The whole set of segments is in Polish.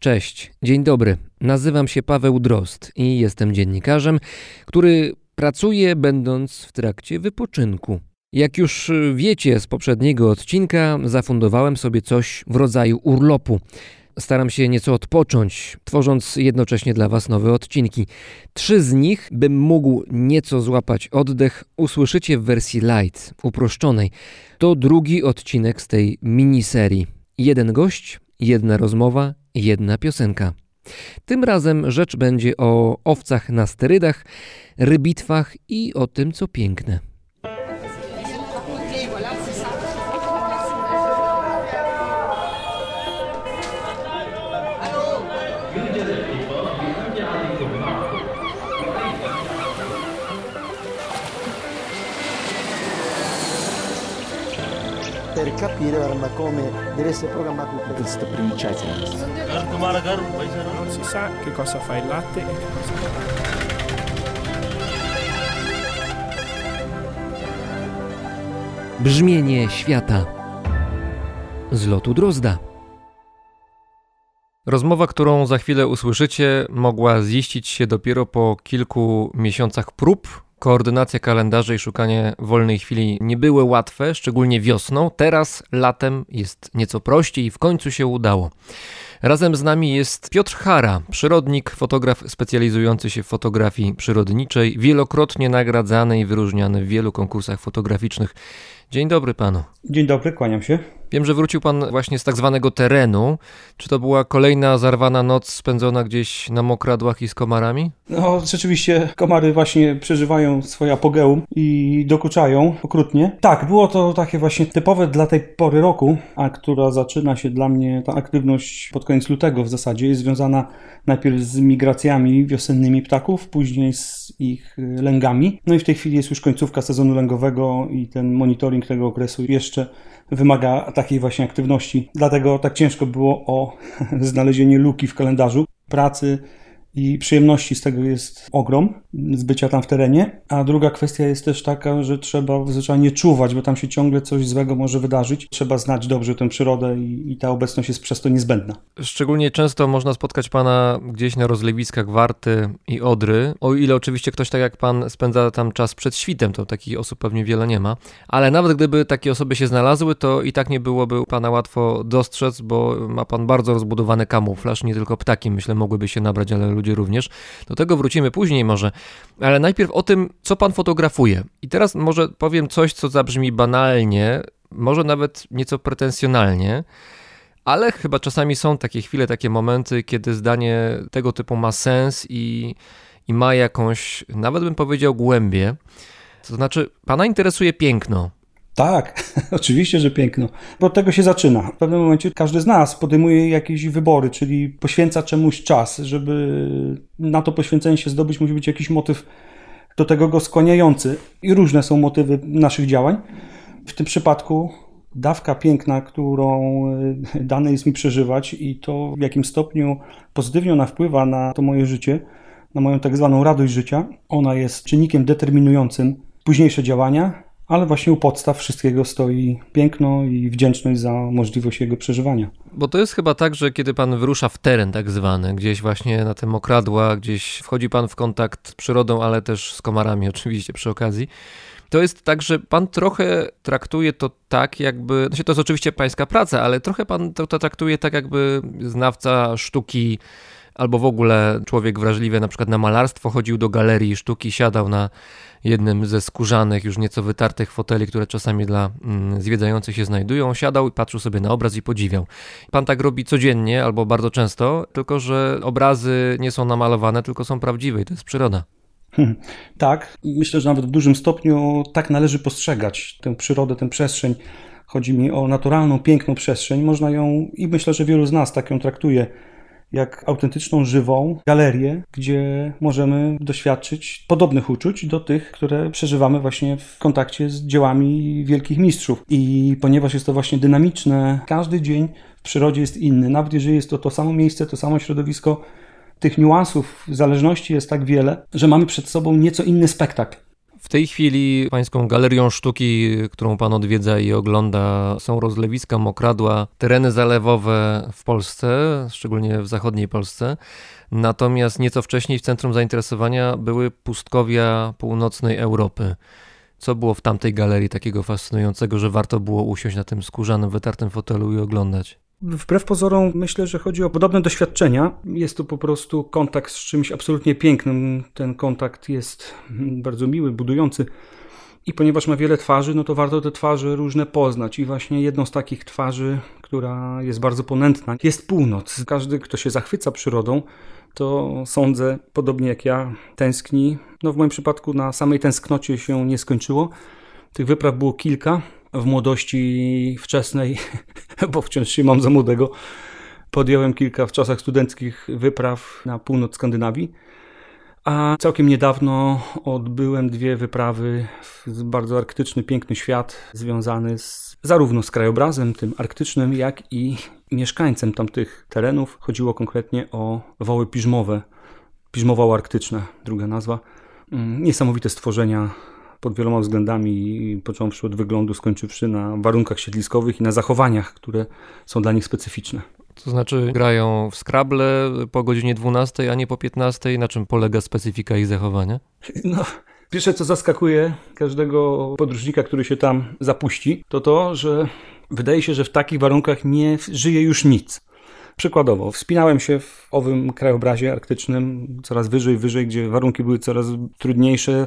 Cześć, dzień dobry. Nazywam się Paweł Drost i jestem dziennikarzem, który pracuje będąc w trakcie wypoczynku. Jak już wiecie z poprzedniego odcinka, zafundowałem sobie coś w rodzaju urlopu. Staram się nieco odpocząć, tworząc jednocześnie dla Was nowe odcinki. Trzy z nich, bym mógł nieco złapać oddech, usłyszycie w wersji light, uproszczonej. To drugi odcinek z tej miniserii. Jeden gość, jedna rozmowa, jedna piosenka. Tym razem rzecz będzie o owcach na sterydach, rybitwach i o tym, co piękne. Per capire arma, come deve essere programmato il. Non si sa che cosa fa il latte e che cosa fa. Brzmienie świata z lotu Drozda. Rozmowa, którą za chwilę usłyszycie, mogła ziścić się dopiero po kilku miesiącach prób. Koordynacja kalendarzy i szukanie wolnej chwili nie były łatwe, szczególnie wiosną. Teraz, latem, jest nieco prościej i w końcu się udało. Razem z nami jest Piotr Hara, przyrodnik, fotograf specjalizujący się w fotografii przyrodniczej, wielokrotnie nagradzany i wyróżniany w wielu konkursach fotograficznych. Dzień dobry panu. Dzień dobry, kłaniam się. Wiem, że wrócił pan właśnie z tak zwanego terenu. Czy to była kolejna zarwana noc spędzona gdzieś na mokradłach i z komarami? No, rzeczywiście komary właśnie przeżywają swoje apogeum i dokuczają okrutnie. Tak, było to takie właśnie typowe dla tej pory roku, a która zaczyna się dla mnie, ta aktywność pod koniec lutego w zasadzie jest związana najpierw z migracjami wiosennymi ptaków, później z ich lęgami. No i w tej chwili jest już końcówka sezonu lęgowego i ten monitoring tego okresu jeszcze wymaga takiej właśnie aktywności. Dlatego tak ciężko było o znalezienie luki w kalendarzu. Pracy i przyjemności z tego jest ogrom, z bycia tam w terenie. A druga kwestia jest też taka, że trzeba zwyczajnie czuwać, bo tam się ciągle coś złego może wydarzyć. Trzeba znać dobrze tę przyrodę i, i ta obecność jest przez to niezbędna. Szczególnie często można spotkać pana gdzieś na rozlewiskach Warty i Odry. O ile oczywiście ktoś tak jak pan spędza tam czas przed świtem, to takich osób pewnie wiele nie ma. Ale nawet gdyby takie osoby się znalazły, to i tak nie byłoby pana łatwo dostrzec, bo ma pan bardzo rozbudowany kamuflaż. Nie tylko ptaki, myślę, mogłyby się nabrać, ale ludzie również. Do tego wrócimy później może, ale najpierw o tym, co pan fotografuje. I teraz może powiem coś, co zabrzmi banalnie, może nawet nieco pretensjonalnie, ale chyba czasami są takie chwile, takie momenty, kiedy zdanie tego typu ma sens i, i ma jakąś, nawet bym powiedział, głębię. To znaczy, pana interesuje piękno, tak, oczywiście, że piękno. Bo od tego się zaczyna. W pewnym momencie każdy z nas podejmuje jakieś wybory, czyli poświęca czemuś czas, żeby na to poświęcenie się zdobyć, musi być jakiś motyw do tego go skłaniający. I różne są motywy naszych działań. W tym przypadku dawka piękna, którą dane jest mi przeżywać i to w jakim stopniu pozytywnie ona wpływa na to moje życie, na moją tak zwaną radość życia, ona jest czynnikiem determinującym późniejsze działania, ale właśnie u podstaw wszystkiego stoi piękno i wdzięczność za możliwość jego przeżywania. Bo to jest chyba tak, że kiedy pan wyrusza w teren tak zwany, gdzieś właśnie na te mokradła, gdzieś wchodzi pan w kontakt z przyrodą, ale też z komarami oczywiście przy okazji, to jest tak, że pan trochę traktuje to tak, jakby. Znaczy to jest oczywiście pańska praca, ale trochę pan to, to traktuje tak, jakby znawca sztuki albo w ogóle człowiek wrażliwy na przykład na malarstwo chodził do galerii sztuki, siadał na jednym ze skórzanych, już nieco wytartych foteli, które czasami dla mm, zwiedzających się znajdują, siadał i patrzył sobie na obraz i podziwiał. Pan tak robi codziennie albo bardzo często, tylko że obrazy nie są namalowane, tylko są prawdziwe i to jest przyroda. Hmm, tak, myślę, że nawet w dużym stopniu tak należy postrzegać tę przyrodę, tę przestrzeń. Chodzi mi o naturalną, piękną przestrzeń. Można ją, i myślę, że wielu z nas tak ją traktuje, jak autentyczną, żywą galerię, gdzie możemy doświadczyć podobnych uczuć do tych, które przeżywamy właśnie w kontakcie z dziełami wielkich mistrzów. I ponieważ jest to właśnie dynamiczne, każdy dzień w przyrodzie jest inny. Nawet jeżeli jest to to samo miejsce, to samo środowisko, tych niuansów, zależności jest tak wiele, że mamy przed sobą nieco inny spektakl. W tej chwili pańską galerią sztuki, którą pan odwiedza i ogląda, są rozlewiska, mokradła, tereny zalewowe w Polsce, szczególnie w zachodniej Polsce. Natomiast nieco wcześniej w centrum zainteresowania były pustkowia północnej Europy. Co było w tamtej galerii takiego fascynującego, że warto było usiąść na tym skórzanym, wytartym fotelu i oglądać? Wbrew pozorom myślę, że chodzi o podobne doświadczenia. Jest to po prostu kontakt z czymś absolutnie pięknym. Ten kontakt jest bardzo miły, budujący. I ponieważ ma wiele twarzy, no to warto te twarze różne poznać. I właśnie jedną z takich twarzy, która jest bardzo ponętna, jest północ. Każdy, kto się zachwyca przyrodą, to sądzę, podobnie jak ja, tęskni. No w moim przypadku na samej tęsknocie się nie skończyło. Tych wypraw było kilka. W młodości wczesnej, bo wciąż się mam za młodego, podjąłem kilka w czasach studenckich wypraw na północ Skandynawii. A całkiem niedawno odbyłem dwie wyprawy w bardzo arktyczny, piękny świat, związany z, zarówno z krajobrazem, tym arktycznym, jak i mieszkańcem tamtych terenów. Chodziło konkretnie o woły piżmowe, piżmowało arktyczne, druga nazwa. Mm, niesamowite stworzenia pod wieloma względami, począwszy od wyglądu, skończywszy na warunkach siedliskowych i na zachowaniach, które są dla nich specyficzne. To znaczy grają w Scrabble po godzinie 12, a nie po 15. Na czym polega specyfika ich zachowania? No, pierwsze co zaskakuje każdego podróżnika, który się tam zapuści, to to, że wydaje się, że w takich warunkach nie żyje już nic. Przykładowo, wspinałem się w owym krajobrazie arktycznym coraz wyżej, wyżej, gdzie warunki były coraz trudniejsze.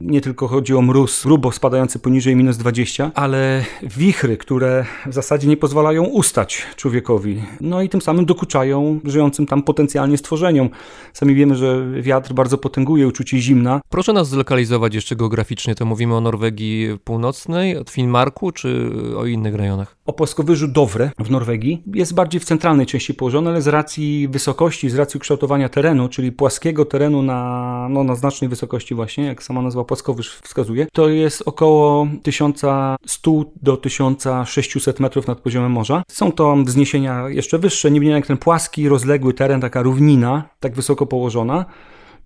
Nie tylko chodzi o mróz grubo spadający poniżej minus 20, ale wichry, które w zasadzie nie pozwalają ustać człowiekowi. No i tym samym dokuczają żyjącym tam potencjalnie stworzeniom. Sami wiemy, że wiatr bardzo potęguje uczucie zimna. Proszę nas zlokalizować jeszcze geograficznie. To mówimy o Norwegii Północnej, o Finnmarku czy o innych rejonach? O płaskowyżu Dovre w Norwegii jest bardziej w centralnej części położony, ale z racji wysokości, z racji ukształtowania terenu, czyli płaskiego terenu na, no, na znacznej wysokości właśnie, jak sama nazwa płaskowyż wskazuje, to jest około 1100 do 1600 metrów nad poziomem morza. Są to wzniesienia jeszcze wyższe, nie jak ten płaski, rozległy teren, taka równina, tak wysoko położona.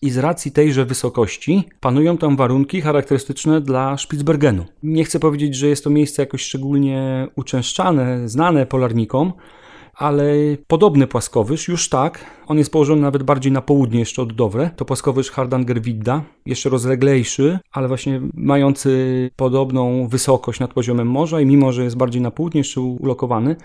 I z racji tejże wysokości panują tam warunki charakterystyczne dla Spitsbergenu. Nie chcę powiedzieć, że jest to miejsce jakoś szczególnie uczęszczane, znane polarnikom, ale podobny płaskowyż, już tak, on jest położony nawet bardziej na południe jeszcze od Dowre, to płaskowyż Hardangervidda, jeszcze rozleglejszy, ale właśnie mający podobną wysokość nad poziomem morza i mimo, że jest bardziej na południe jeszcze ulokowany,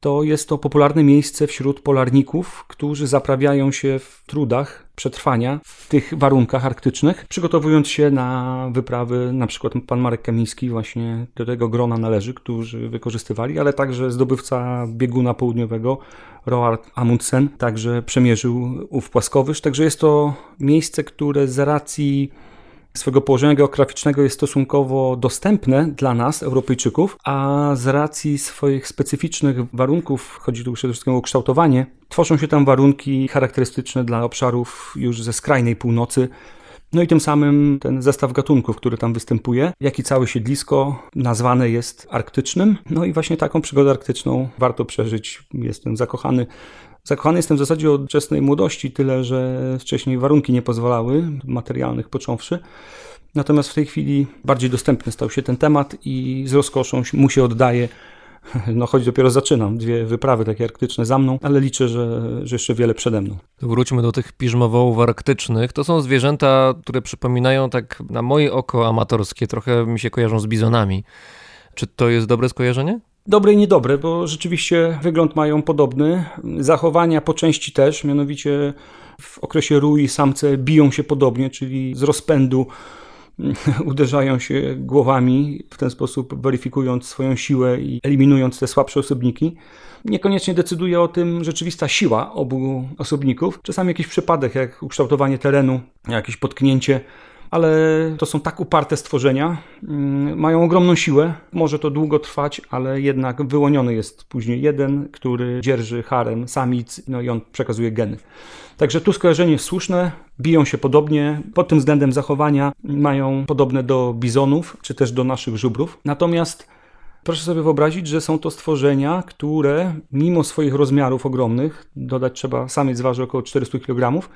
to jest to popularne miejsce wśród polarników, którzy zaprawiają się w trudach przetrwania w tych warunkach arktycznych, przygotowując się na wyprawy, na przykład pan Marek Kamiński właśnie do tego grona należy, którzy wykorzystywali, ale także zdobywca bieguna południowego Roald Amundsen także przemierzył ów płaskowyż, także jest to miejsce, które z racji swego położenia geograficznego jest stosunkowo dostępne dla nas, Europejczyków, a z racji swoich specyficznych warunków, chodzi tu przede wszystkim o kształtowanie, tworzą się tam warunki charakterystyczne dla obszarów już ze skrajnej północy, no i tym samym ten zestaw gatunków, który tam występuje, jak i całe siedlisko nazwane jest arktycznym. No i właśnie taką przygodę arktyczną warto przeżyć. Jestem zakochany Zakochany jestem w zasadzie od wczesnej młodości, tyle że wcześniej warunki nie pozwalały, materialnych począwszy. Natomiast w tej chwili bardziej dostępny stał się ten temat i z rozkoszą mu się oddaje. No choć dopiero zaczynam, dwie wyprawy takie arktyczne za mną, ale liczę, że, że jeszcze wiele przede mną. Wróćmy do tych piżmowołów arktycznych. To są zwierzęta, które przypominają tak na moje oko amatorskie, trochę mi się kojarzą z bizonami. Czy to jest dobre skojarzenie? Dobre i niedobre, bo rzeczywiście wygląd mają podobny. Zachowania po części też, mianowicie w okresie rui samce biją się podobnie, czyli z rozpędu uderzają się głowami, w ten sposób weryfikując swoją siłę i eliminując te słabsze osobniki. Niekoniecznie decyduje o tym rzeczywista siła obu osobników. Czasami jakiś przypadek, jak ukształtowanie terenu, jakieś potknięcie ale to są tak uparte stworzenia, mm, mają ogromną siłę. Może to długo trwać, ale jednak wyłoniony jest później jeden, który dzierży harem samic, no i on przekazuje geny. Także tu skojarzenie jest słuszne, biją się podobnie, pod tym względem zachowania mają podobne do bizonów, czy też do naszych żubrów. Natomiast proszę sobie wyobrazić, że są to stworzenia, które mimo swoich rozmiarów ogromnych, dodać trzeba, samiec waży około 400 kg,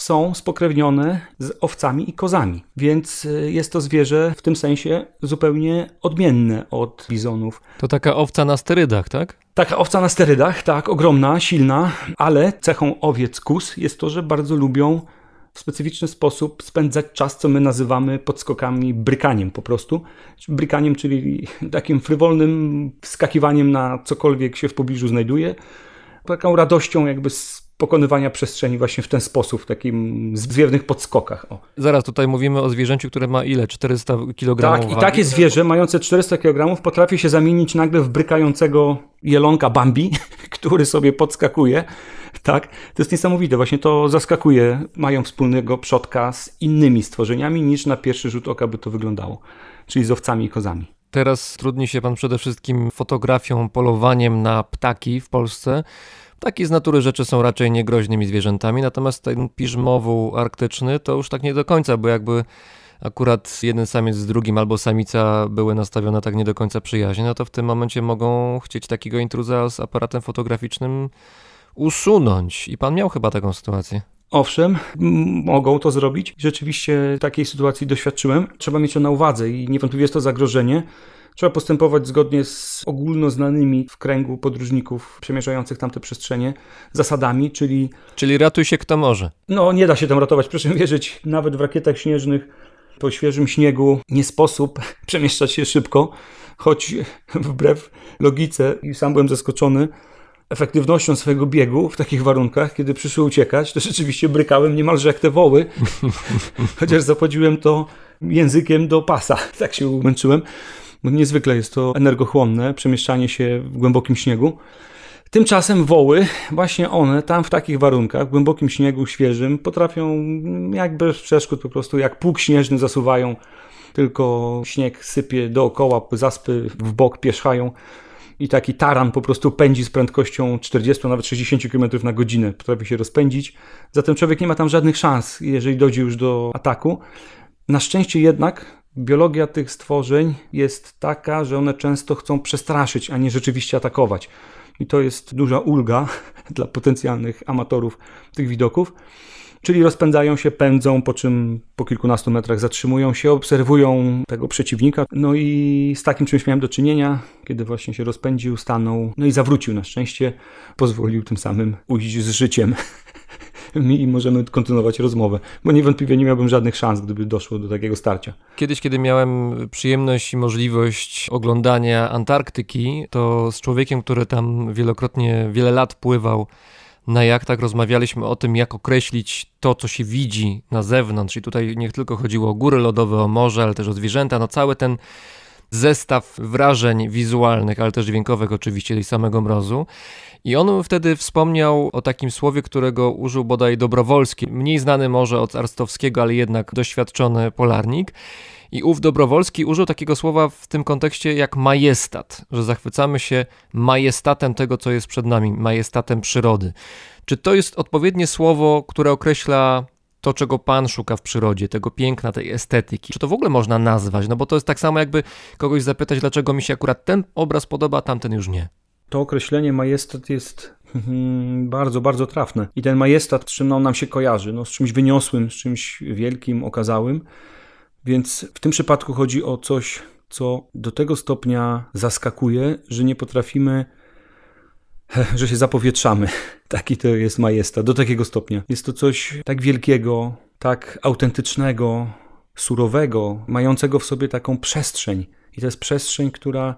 są spokrewnione z owcami i kozami, więc y, jest to zwierzę w tym sensie zupełnie odmienne od bizonów. To taka owca na sterydach, tak? Taka owca na sterydach, tak, ogromna, silna, ale cechą owiec kus jest to, że bardzo lubią w specyficzny sposób spędzać czas, co my nazywamy podskokami brykaniem po prostu. Brykaniem, czyli takim frywolnym wskakiwaniem na cokolwiek się w pobliżu znajduje. Taką radością jakby z pokonywania przestrzeni właśnie w ten sposób, w takim zwiewnych podskokach. O. Zaraz tutaj mówimy o zwierzęciu, które ma ile? 400 kg Tak, i takie zwierzę mające 400 kg potrafi się zamienić nagle w brykającego jelonka Bambi, który sobie podskakuje. Tak, to jest niesamowite. Właśnie to zaskakuje. Mają wspólnego przodka z innymi stworzeniami, niż na pierwszy rzut oka by to wyglądało. Czyli z owcami i kozami. Teraz trudni się pan przede wszystkim fotografią, polowaniem na ptaki w Polsce. Ptaki z natury rzeczy są raczej niegroźnymi zwierzętami, natomiast ten piżmowu arktyczny to już tak nie do końca, bo jakby akurat jeden samiec z drugim albo samica były nastawione tak nie do końca przyjaźnie, no to w tym momencie mogą chcieć takiego intruza z aparatem fotograficznym usunąć. I pan miał chyba taką sytuację. Owszem, mogą to zrobić. Rzeczywiście takiej sytuacji doświadczyłem. Trzeba mieć to na uwadze i niewątpliwie jest to zagrożenie. Trzeba postępować zgodnie z ogólnoznanymi w kręgu podróżników przemierzających tamte przestrzenie zasadami, czyli. Czyli ratuj się kto może. No, nie da się tam ratować. Proszę wierzyć, nawet w rakietach śnieżnych po świeżym śniegu nie sposób przemieszczać się szybko, choć wbrew logice, i sam byłem zaskoczony, efektywnością swojego biegu w takich warunkach, kiedy przyszły uciekać, to rzeczywiście brykałem niemalże jak te woły, chociaż zapłaciłem to językiem do pasa. Tak się umęczyłem. Bo niezwykle jest to energochłonne, przemieszczanie się w głębokim śniegu. Tymczasem woły, właśnie one tam w takich warunkach, w głębokim śniegu, świeżym, potrafią jak bez przeszkód po prostu, jak pług śnieżny zasuwają, tylko śnieg sypie dookoła, zaspy w bok pierzchają i taki taran po prostu pędzi z prędkością 40, nawet 60 km na godzinę, potrafi się rozpędzić. Zatem człowiek nie ma tam żadnych szans, jeżeli dojdzie już do ataku. Na szczęście jednak biologia tych stworzeń jest taka, że one często chcą przestraszyć, a nie rzeczywiście atakować. I to jest duża ulga dla potencjalnych amatorów tych widoków. Czyli rozpędzają się, pędzą, po czym po kilkunastu metrach zatrzymują się, obserwują tego przeciwnika. No i z takim czymś miałem do czynienia, kiedy właśnie się rozpędził, stanął, no i zawrócił na szczęście, pozwolił tym samym ujść z życiem. i możemy kontynuować rozmowę, bo niewątpliwie nie miałbym żadnych szans, gdyby doszło do takiego starcia. Kiedyś, kiedy miałem przyjemność i możliwość oglądania Antarktyki, to z człowiekiem, który tam wielokrotnie, wiele lat pływał na jachtach, rozmawialiśmy o tym, jak określić to, co się widzi na zewnątrz. I tutaj nie tylko chodziło o góry lodowe, o morze, ale też o zwierzęta. No cały ten zestaw wrażeń wizualnych, ale też dźwiękowych oczywiście tej samego mrozu. I on wtedy wspomniał o takim słowie, którego użył bodaj Dobrowolski, mniej znany może od Arstowskiego, ale jednak doświadczony polarnik. I ów Dobrowolski użył takiego słowa w tym kontekście jak majestat, że zachwycamy się majestatem tego, co jest przed nami, majestatem przyrody. Czy to jest odpowiednie słowo, które określa to, czego Pan szuka w przyrodzie, tego piękna, tej estetyki. Czy to w ogóle można nazwać? No bo to jest tak samo, jakby kogoś zapytać, dlaczego mi się akurat ten obraz podoba, a tamten już nie. To określenie majestat jest bardzo, bardzo trafne. I ten majestat, z czym on nam się kojarzy? No, z czymś wyniosłym, z czymś wielkim, okazałym. Więc w tym przypadku chodzi o coś, co do tego stopnia zaskakuje, że nie potrafimy że się zapowietrzamy. Taki to jest majestat, do takiego stopnia. Jest to coś tak wielkiego, tak autentycznego, surowego, mającego w sobie taką przestrzeń. I to jest przestrzeń, która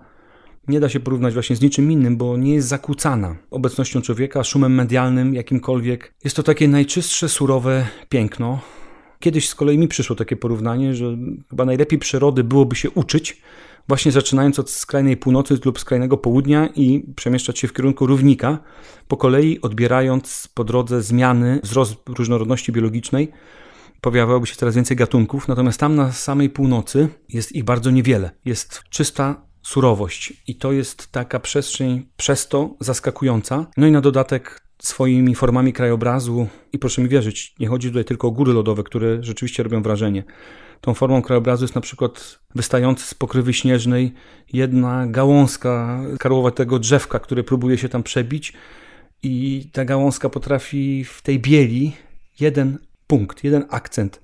nie da się porównać właśnie z niczym innym, bo nie jest zakłócana obecnością człowieka, szumem medialnym, jakimkolwiek. Jest to takie najczystsze, surowe piękno. Kiedyś z kolei mi przyszło takie porównanie, że chyba najlepiej przyrody byłoby się uczyć, właśnie zaczynając od skrajnej północy lub skrajnego południa i przemieszczać się w kierunku równika, po kolei odbierając po drodze zmiany, wzrost różnorodności biologicznej, pojawiałoby się coraz więcej gatunków, natomiast tam na samej północy jest ich bardzo niewiele. Jest czysta surowość i to jest taka przestrzeń przez to zaskakująca. No i na dodatek swoimi formami krajobrazu i proszę mi wierzyć, nie chodzi tutaj tylko o góry lodowe, które rzeczywiście robią wrażenie. Tą formą krajobrazu jest na przykład wystająca z pokrywy śnieżnej jedna gałązka karłowatego drzewka, które próbuje się tam przebić i ta gałązka potrafi w tej bieli jeden punkt, jeden akcent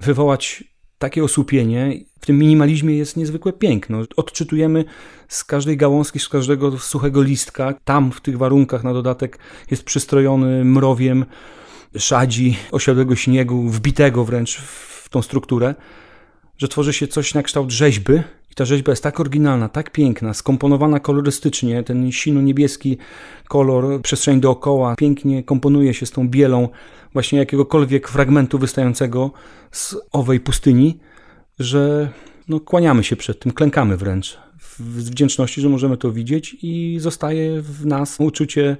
wywołać takie osłupienie. W tym minimalizmie jest niezwykłe piękno. Odczytujemy z każdej gałązki, z każdego suchego listka. Tam w tych warunkach na dodatek jest przystrojony mrowiem szadzi, osiadłego śniegu, wbitego wręcz w tą strukturę, że tworzy się coś na kształt rzeźby. I ta rzeźba jest tak oryginalna, tak piękna, skomponowana kolorystycznie. Ten sino-niebieski kolor, przestrzeń dookoła pięknie komponuje się z tą bielą właśnie jakiegokolwiek fragmentu wystającego z owej pustyni, że no, kłaniamy się przed tym, klękamy wręcz z wdzięczności, że możemy to widzieć i zostaje w nas uczucie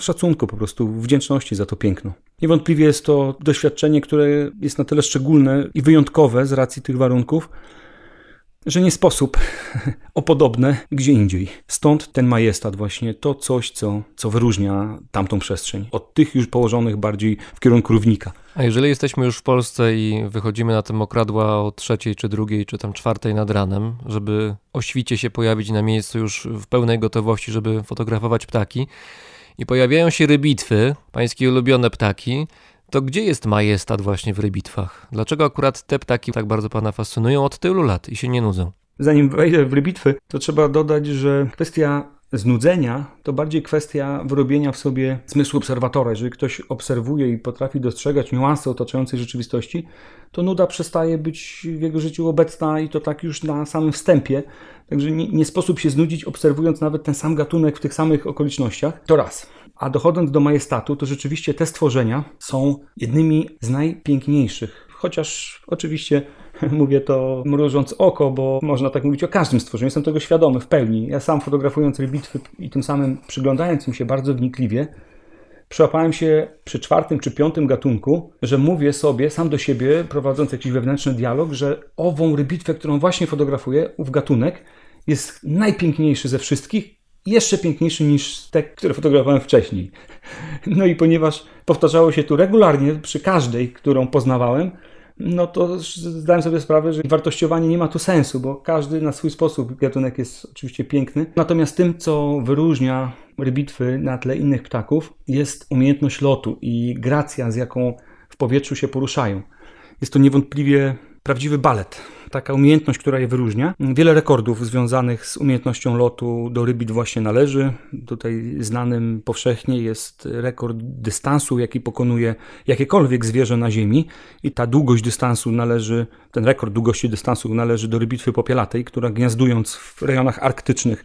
szacunku, po prostu wdzięczności za to piękno. Niewątpliwie jest to doświadczenie, które jest na tyle szczególne i wyjątkowe z racji tych warunków, że nie sposób o podobne gdzie indziej. Stąd ten majestat właśnie, to coś, co, co wyróżnia tamtą przestrzeń od tych już położonych bardziej w kierunku równika. A jeżeli jesteśmy już w Polsce i wychodzimy na te mokradła o trzeciej, czy drugiej, czy tam czwartej nad ranem, żeby o świcie się pojawić na miejscu już w pełnej gotowości, żeby fotografować ptaki i pojawiają się rybitwy, pańskie ulubione ptaki, to gdzie jest majestat właśnie w rybitwach? Dlaczego akurat te ptaki tak bardzo pana fascynują od tylu lat i się nie nudzą? Zanim wejdę w rybitwy, to trzeba dodać, że kwestia znudzenia to bardziej kwestia wyrobienia w sobie zmysłu obserwatora. Jeżeli ktoś obserwuje i potrafi dostrzegać niuanse otaczającej rzeczywistości, to nuda przestaje być w jego życiu obecna i to tak już na samym wstępie. Także nie, nie sposób się znudzić, obserwując nawet ten sam gatunek w tych samych okolicznościach. To raz. A dochodząc do majestatu, to rzeczywiście te stworzenia są jednymi z najpiękniejszych. Chociaż oczywiście mówię to mrużąc oko, bo można tak mówić o każdym stworzeniu. Jestem tego świadomy w pełni. Ja sam fotografując bitwy i tym samym przyglądając im się bardzo wnikliwie, przyłapałem się przy czwartym czy piątym gatunku, że mówię sobie sam do siebie, prowadząc jakiś wewnętrzny dialog, że ową rybitwę, którą właśnie fotografuję, ów gatunek, jest najpiękniejszy ze wszystkich jeszcze piękniejszy niż te, które fotografowałem wcześniej. No i ponieważ powtarzało się tu regularnie przy każdej, którą poznawałem, no to zdałem sobie sprawę, że wartościowanie nie ma tu sensu, bo każdy na swój sposób gatunek jest oczywiście piękny. Natomiast tym, co wyróżnia rybitwy na tle innych ptaków, jest umiejętność lotu i gracja, z jaką w powietrzu się poruszają. Jest to niewątpliwie prawdziwy balet. Taka umiejętność, która je wyróżnia. Wiele rekordów związanych z umiejętnością lotu do rybit właśnie należy. Tutaj znanym powszechnie jest rekord dystansu, jaki pokonuje jakiekolwiek zwierzę na Ziemi. I ta długość dystansu należy, ten rekord długości dystansu należy do rybitwy popielatej, która gniazdując w rejonach arktycznych,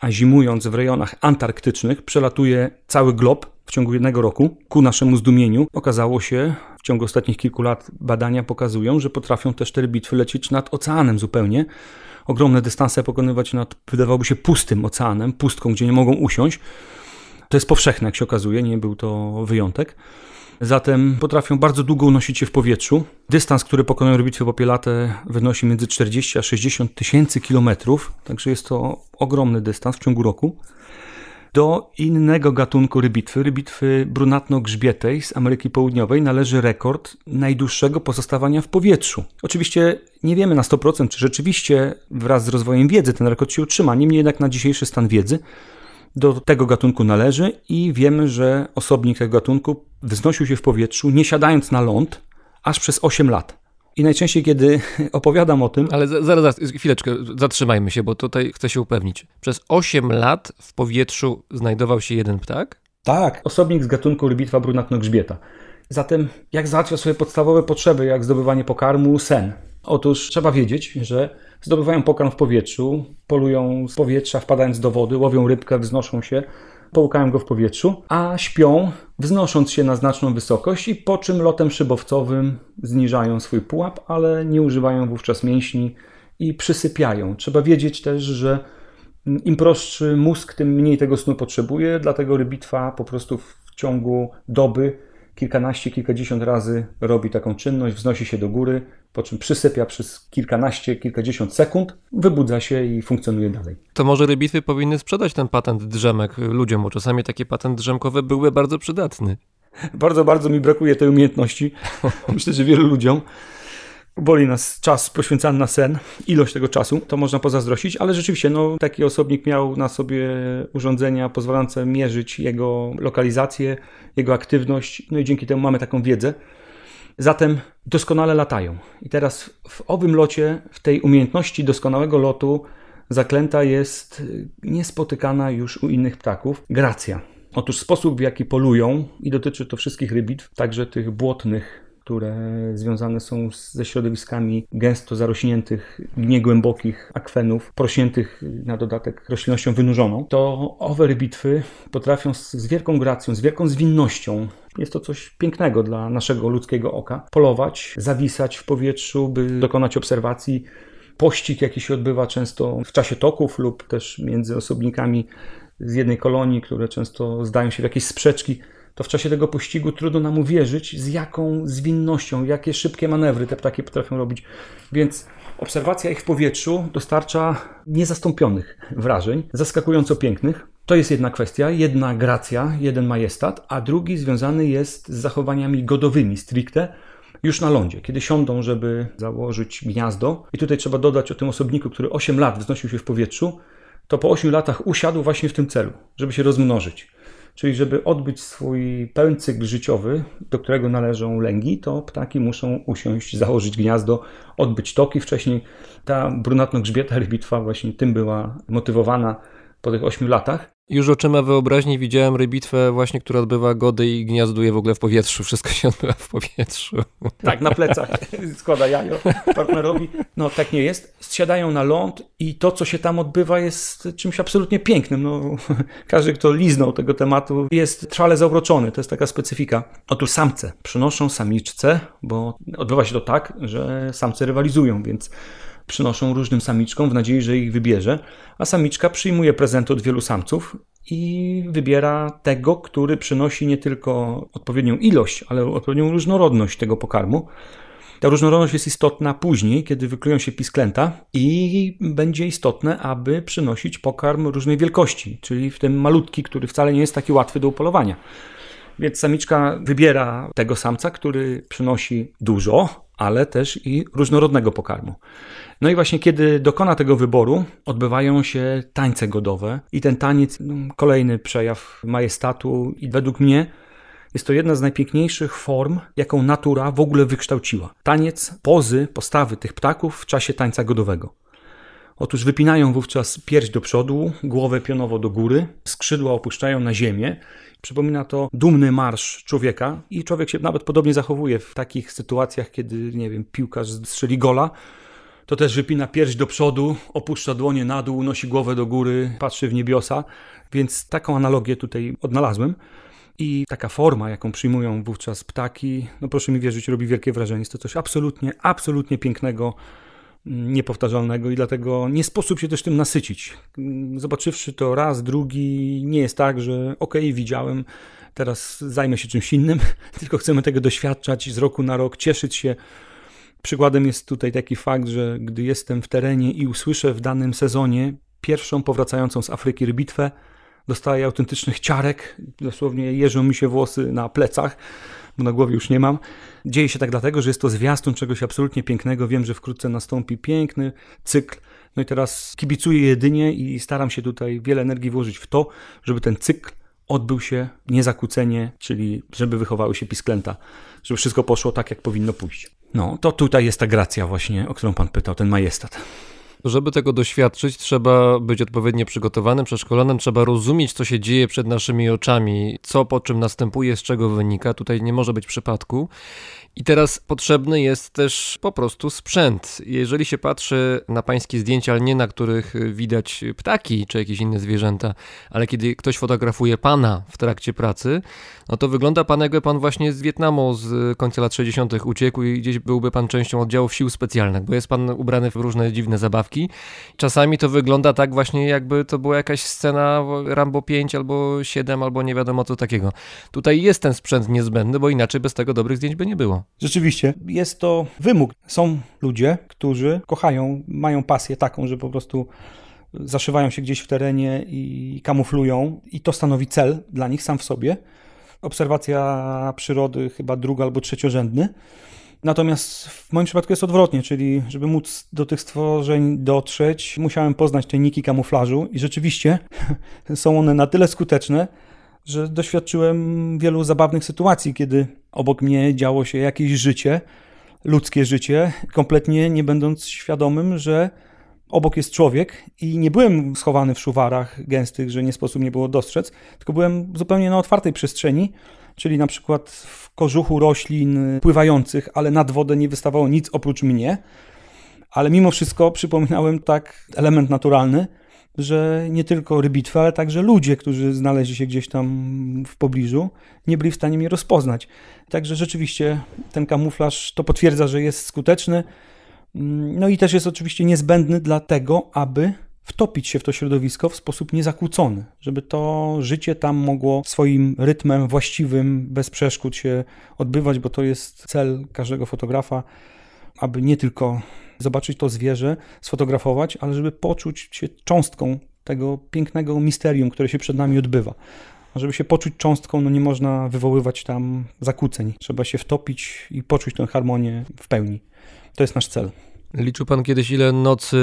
a zimując w rejonach antarktycznych, przelatuje cały glob w ciągu jednego roku. Ku naszemu zdumieniu okazało się, ciągu ostatnich kilku lat badania pokazują, że potrafią też te bitwy lecieć nad oceanem zupełnie. Ogromne dystanse pokonywać nad, wydawałoby się, pustym oceanem, pustką, gdzie nie mogą usiąść. To jest powszechne, jak się okazuje, nie był to wyjątek. Zatem potrafią bardzo długo unosić się w powietrzu. Dystans, który pokonują bitwy popielate wynosi między 40 a 60 tysięcy kilometrów, także jest to ogromny dystans w ciągu roku do innego gatunku rybitwy, rybitwy brunatno-grzbietej z Ameryki Południowej, należy rekord najdłuższego pozostawania w powietrzu. Oczywiście nie wiemy na 100%, czy rzeczywiście wraz z rozwojem wiedzy ten rekord się utrzyma, niemniej jednak na dzisiejszy stan wiedzy do tego gatunku należy i wiemy, że osobnik tego gatunku wznosił się w powietrzu, nie siadając na ląd, aż przez 8 lat. I najczęściej, kiedy opowiadam o tym. Ale zaraz, zaraz, chwileczkę, zatrzymajmy się, bo tutaj chcę się upewnić. Przez 8 lat w powietrzu znajdował się jeden ptak? Tak, osobnik z gatunku rybitwa brunatno-grzbieta. Zatem, jak załatwia swoje podstawowe potrzeby, jak zdobywanie pokarmu, sen? Otóż trzeba wiedzieć, że zdobywają pokarm w powietrzu, polują z powietrza, wpadając do wody, łowią rybkę, wznoszą się, połukają go w powietrzu, a śpią, wznosząc się na znaczną wysokość i po czym lotem szybowcowym zniżają swój pułap, ale nie używają wówczas mięśni i przysypiają. Trzeba wiedzieć też, że im prostszy mózg, tym mniej tego snu potrzebuje, dlatego rybitwa po prostu w ciągu doby kilkanaście, kilkadziesiąt razy robi taką czynność, wznosi się do góry, po czym przysypia przez kilkanaście, kilkadziesiąt sekund, wybudza się i funkcjonuje dalej. To może rybitwy powinny sprzedać ten patent drzemek ludziom, bo czasami taki patent drzemkowy byłby bardzo przydatny. Bardzo, bardzo mi brakuje tej umiejętności. Myślę, że wielu ludziom boli nas czas poświęcany na sen, ilość tego czasu, to można pozazdrościć, ale rzeczywiście no, taki osobnik miał na sobie urządzenia pozwalające mierzyć jego lokalizację, jego aktywność, no i dzięki temu mamy taką wiedzę. Zatem doskonale latają. I teraz w owym locie, w tej umiejętności doskonałego lotu, zaklęta jest niespotykana już u innych ptaków gracja. Otóż sposób, w jaki polują, i dotyczy to wszystkich rybitw, także tych błotnych, które związane są ze środowiskami gęsto zarośniętych, niegłębokich akwenów, prośniętych na dodatek roślinnością wynurzoną, to owe rybitwy potrafią z, z wielką gracją, z wielką zwinnością jest to coś pięknego dla naszego ludzkiego oka. Polować, zawisać w powietrzu, by dokonać obserwacji. Pościg, jaki się odbywa często w czasie toków lub też między osobnikami z jednej kolonii, które często zdają się w jakieś sprzeczki, to w czasie tego pościgu trudno nam uwierzyć, z jaką zwinnością, jakie szybkie manewry te ptaki potrafią robić. Więc obserwacja ich w powietrzu dostarcza niezastąpionych wrażeń, zaskakująco pięknych. To jest jedna kwestia, jedna gracja, jeden majestat, a drugi związany jest z zachowaniami godowymi stricte, już na lądzie, kiedy siądą, żeby założyć gniazdo. I tutaj trzeba dodać o tym osobniku, który 8 lat wznosił się w powietrzu, to po 8 latach usiadł właśnie w tym celu, żeby się rozmnożyć. Czyli żeby odbyć swój pełen cykl życiowy, do którego należą lęgi, to ptaki muszą usiąść, założyć gniazdo, odbyć toki. Wcześniej ta brunatno-grzbieta rybitwa właśnie tym była motywowana po tych 8 latach. Już oczyma wyobraźni widziałem rybitwę właśnie, która odbywa gody i gniazduje w ogóle w powietrzu. Wszystko się odbywa w powietrzu. Tak, na plecach składa jajo partnerowi. No tak nie jest. Zsiadają na ląd i to, co się tam odbywa jest czymś absolutnie pięknym. No, każdy, kto liznął tego tematu jest trwale zauroczony. To jest taka specyfika. Otóż samce przynoszą samiczce, bo odbywa się to tak, że samce rywalizują, więc przynoszą różnym samiczkom w nadziei, że ich wybierze, a samiczka przyjmuje prezenty od wielu samców i wybiera tego, który przynosi nie tylko odpowiednią ilość, ale odpowiednią różnorodność tego pokarmu. Ta różnorodność jest istotna później, kiedy wyklują się pisklęta i będzie istotne, aby przynosić pokarm różnej wielkości, czyli w tym malutki, który wcale nie jest taki łatwy do upolowania. Więc samiczka wybiera tego samca, który przynosi dużo, ale też i różnorodnego pokarmu. No i właśnie kiedy dokona tego wyboru, odbywają się tańce godowe i ten taniec, no, kolejny przejaw majestatu i według mnie jest to jedna z najpiękniejszych form, jaką natura w ogóle wykształciła. Taniec, pozy, postawy tych ptaków w czasie tańca godowego. Otóż wypinają wówczas pierś do przodu, głowę pionowo do góry, skrzydła opuszczają na ziemię. Przypomina to dumny marsz człowieka i człowiek się nawet podobnie zachowuje w takich sytuacjach, kiedy, nie wiem, piłkarz strzeli gola, to też wypina pierś do przodu, opuszcza dłonie na dół, nosi głowę do góry, patrzy w niebiosa, więc taką analogię tutaj odnalazłem. I taka forma, jaką przyjmują wówczas ptaki, no proszę mi wierzyć, robi wielkie wrażenie. Jest to coś absolutnie, absolutnie pięknego, niepowtarzalnego i dlatego nie sposób się też tym nasycić. Zobaczywszy to raz, drugi, nie jest tak, że okej, okay, widziałem, teraz zajmę się czymś innym, tylko chcemy tego doświadczać z roku na rok, cieszyć się Przykładem jest tutaj taki fakt, że gdy jestem w terenie i usłyszę w danym sezonie pierwszą powracającą z Afryki rybitwę, dostaję autentycznych ciarek, dosłownie jeżą mi się włosy na plecach, bo na głowie już nie mam. Dzieje się tak dlatego, że jest to zwiastun czegoś absolutnie pięknego. Wiem, że wkrótce nastąpi piękny cykl. No i teraz kibicuję jedynie i staram się tutaj wiele energii włożyć w to, żeby ten cykl odbył się niezakłócenie, czyli żeby wychowały się pisklęta, żeby wszystko poszło tak, jak powinno pójść. No, to tutaj jest ta gracja właśnie, o którą pan pytał, ten majestat. Żeby tego doświadczyć, trzeba być odpowiednio przygotowanym, przeszkolonym, trzeba rozumieć, co się dzieje przed naszymi oczami, co po czym następuje, z czego wynika. Tutaj nie może być przypadku. I teraz potrzebny jest też po prostu sprzęt. Jeżeli się patrzy na pańskie zdjęcia, ale nie na których widać ptaki czy jakieś inne zwierzęta, ale kiedy ktoś fotografuje pana w trakcie pracy, no to wygląda pan jakby pan właśnie z Wietnamu z końca lat 60. uciekł i gdzieś byłby pan częścią oddziałów sił specjalnych, bo jest pan ubrany w różne dziwne zabawki. Czasami to wygląda tak właśnie jakby to była jakaś scena Rambo 5 albo 7 albo nie wiadomo co takiego. Tutaj jest ten sprzęt niezbędny, bo inaczej bez tego dobrych zdjęć by nie było. Rzeczywiście, jest to wymóg. Są ludzie, którzy kochają, mają pasję taką, że po prostu zaszywają się gdzieś w terenie i kamuflują, i to stanowi cel dla nich sam w sobie. Obserwacja przyrody chyba drugi albo trzeciorzędny. Natomiast w moim przypadku jest odwrotnie, czyli żeby móc do tych stworzeń dotrzeć, musiałem poznać tajniki kamuflażu i rzeczywiście są one na tyle skuteczne, że doświadczyłem wielu zabawnych sytuacji, kiedy obok mnie działo się jakieś życie, ludzkie życie, kompletnie nie będąc świadomym, że obok jest człowiek i nie byłem schowany w szuwarach gęstych, że nie sposób nie było dostrzec, tylko byłem zupełnie na otwartej przestrzeni, czyli na przykład w kożuchu roślin pływających, ale nad wodę nie wystawało nic oprócz mnie. Ale mimo wszystko przypominałem tak element naturalny, że nie tylko rybitwy, ale także ludzie, którzy znaleźli się gdzieś tam w pobliżu, nie byli w stanie mnie rozpoznać. Także rzeczywiście ten kamuflaż to potwierdza, że jest skuteczny. No i też jest oczywiście niezbędny dlatego, aby wtopić się w to środowisko w sposób niezakłócony, żeby to życie tam mogło swoim rytmem właściwym, bez przeszkód się odbywać, bo to jest cel każdego fotografa, aby nie tylko zobaczyć to zwierzę, sfotografować, ale żeby poczuć się cząstką tego pięknego misterium, które się przed nami odbywa. A żeby się poczuć cząstką, no nie można wywoływać tam zakłóceń. Trzeba się wtopić i poczuć tę harmonię w pełni. To jest nasz cel. Liczył pan kiedyś, ile nocy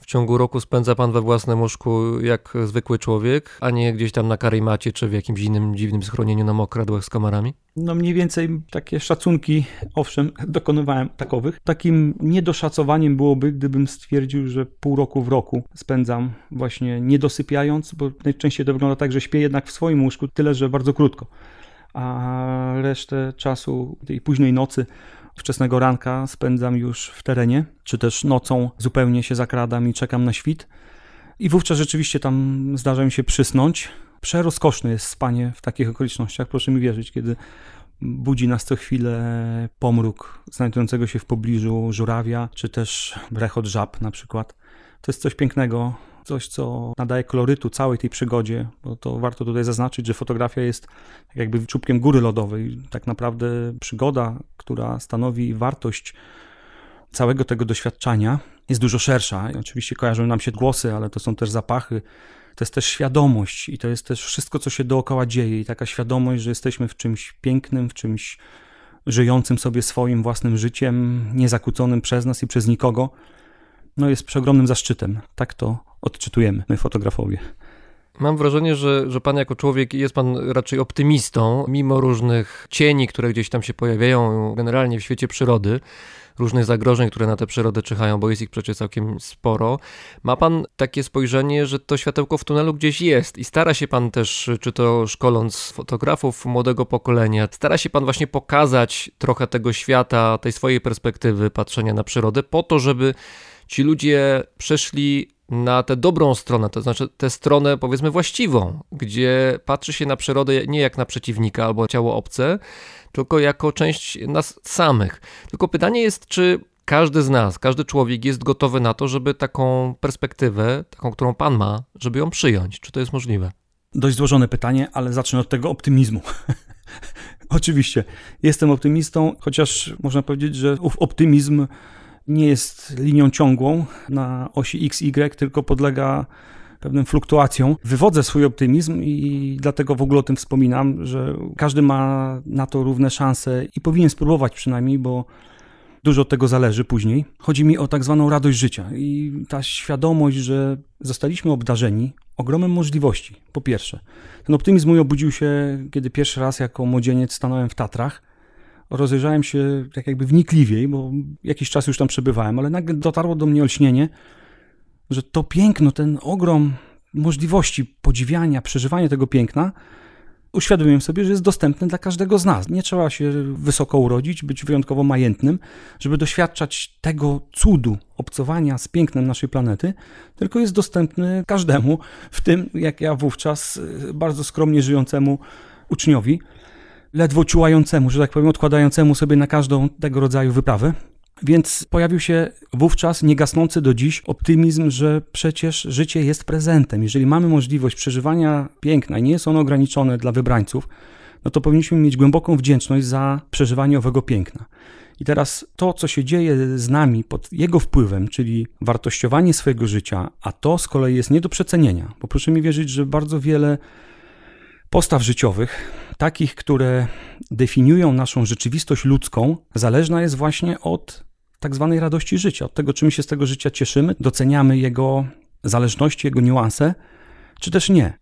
w ciągu roku spędza pan we własnym łóżku jak zwykły człowiek, a nie gdzieś tam na karimacie czy w jakimś innym dziwnym schronieniu na mokradłach z komarami? No mniej więcej takie szacunki, owszem, dokonywałem takowych. Takim niedoszacowaniem byłoby, gdybym stwierdził, że pół roku w roku spędzam właśnie niedosypiając, bo najczęściej to wygląda tak, że śpię jednak w swoim łóżku, tyle że bardzo krótko. A resztę czasu tej późnej nocy wczesnego ranka spędzam już w terenie, czy też nocą zupełnie się zakradam i czekam na świt. I wówczas rzeczywiście tam zdarza mi się przysnąć. Przerozkoszne jest spanie w takich okolicznościach, proszę mi wierzyć, kiedy budzi nas co chwilę pomruk znajdującego się w pobliżu żurawia, czy też rechot żab na przykład. To jest coś pięknego, coś, co nadaje kolorytu całej tej przygodzie, bo to warto tutaj zaznaczyć, że fotografia jest tak jakby czubkiem góry lodowej. Tak naprawdę przygoda, która stanowi wartość całego tego doświadczenia, jest dużo szersza. Oczywiście kojarzą nam się głosy, ale to są też zapachy, to jest też świadomość i to jest też wszystko, co się dookoła dzieje i taka świadomość, że jesteśmy w czymś pięknym, w czymś żyjącym sobie swoim własnym życiem, niezakłóconym przez nas i przez nikogo, no jest przeogromnym zaszczytem. Tak to odczytujemy, my fotografowie. Mam wrażenie, że, że pan jako człowiek jest pan raczej optymistą, mimo różnych cieni, które gdzieś tam się pojawiają generalnie w świecie przyrody, różnych zagrożeń, które na tę przyrodę czyhają, bo jest ich przecież całkiem sporo. Ma pan takie spojrzenie, że to światełko w tunelu gdzieś jest i stara się pan też, czy to szkoląc fotografów młodego pokolenia, stara się pan właśnie pokazać trochę tego świata, tej swojej perspektywy patrzenia na przyrodę, po to, żeby ci ludzie przeszli na tę dobrą stronę, to znaczy tę stronę powiedzmy właściwą, gdzie patrzy się na przyrodę nie jak na przeciwnika albo ciało obce, tylko jako część nas samych. Tylko pytanie jest, czy każdy z nas, każdy człowiek jest gotowy na to, żeby taką perspektywę, taką, którą Pan ma, żeby ją przyjąć. Czy to jest możliwe? Dość złożone pytanie, ale zacznę od tego optymizmu. Oczywiście, jestem optymistą, chociaż można powiedzieć, że ów optymizm nie jest linią ciągłą na osi X, Y, tylko podlega pewnym fluktuacjom. Wywodzę swój optymizm i dlatego w ogóle o tym wspominam, że każdy ma na to równe szanse i powinien spróbować przynajmniej, bo dużo od tego zależy później. Chodzi mi o tak zwaną radość życia i ta świadomość, że zostaliśmy obdarzeni ogromem możliwości, po pierwsze. Ten optymizm mój obudził się, kiedy pierwszy raz jako młodzieniec stanąłem w Tatrach rozejrzałem się tak jakby wnikliwiej, bo jakiś czas już tam przebywałem, ale nagle dotarło do mnie olśnienie, że to piękno, ten ogrom możliwości podziwiania, przeżywania tego piękna, uświadomiłem sobie, że jest dostępny dla każdego z nas. Nie trzeba się wysoko urodzić, być wyjątkowo majętnym, żeby doświadczać tego cudu obcowania z pięknem naszej planety, tylko jest dostępny każdemu, w tym jak ja wówczas bardzo skromnie żyjącemu uczniowi ledwo ciułającemu, że tak powiem, odkładającemu sobie na każdą tego rodzaju wyprawę. Więc pojawił się wówczas niegasnący do dziś optymizm, że przecież życie jest prezentem. Jeżeli mamy możliwość przeżywania piękna i nie jest ono ograniczone dla wybrańców, no to powinniśmy mieć głęboką wdzięczność za przeżywanie owego piękna. I teraz to, co się dzieje z nami pod jego wpływem, czyli wartościowanie swojego życia, a to z kolei jest nie do przecenienia, bo proszę mi wierzyć, że bardzo wiele postaw życiowych, takich, które definiują naszą rzeczywistość ludzką, zależna jest właśnie od tak zwanej radości życia, od tego, czy my się z tego życia cieszymy, doceniamy jego zależności, jego niuanse, czy też nie.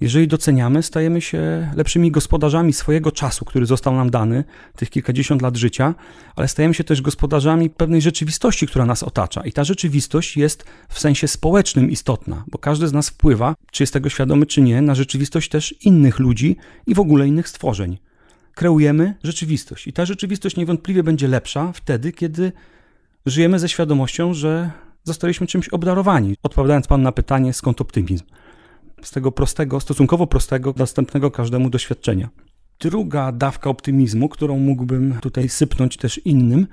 Jeżeli doceniamy, stajemy się lepszymi gospodarzami swojego czasu, który został nam dany, tych kilkadziesiąt lat życia, ale stajemy się też gospodarzami pewnej rzeczywistości, która nas otacza. I ta rzeczywistość jest w sensie społecznym istotna, bo każdy z nas wpływa, czy jest tego świadomy, czy nie, na rzeczywistość też innych ludzi i w ogóle innych stworzeń. Kreujemy rzeczywistość. I ta rzeczywistość niewątpliwie będzie lepsza wtedy, kiedy żyjemy ze świadomością, że zostaliśmy czymś obdarowani. Odpowiadając Panu na pytanie, skąd optymizm? Z tego prostego, stosunkowo prostego, dostępnego każdemu doświadczenia. Druga dawka optymizmu, którą mógłbym tutaj sypnąć też innym,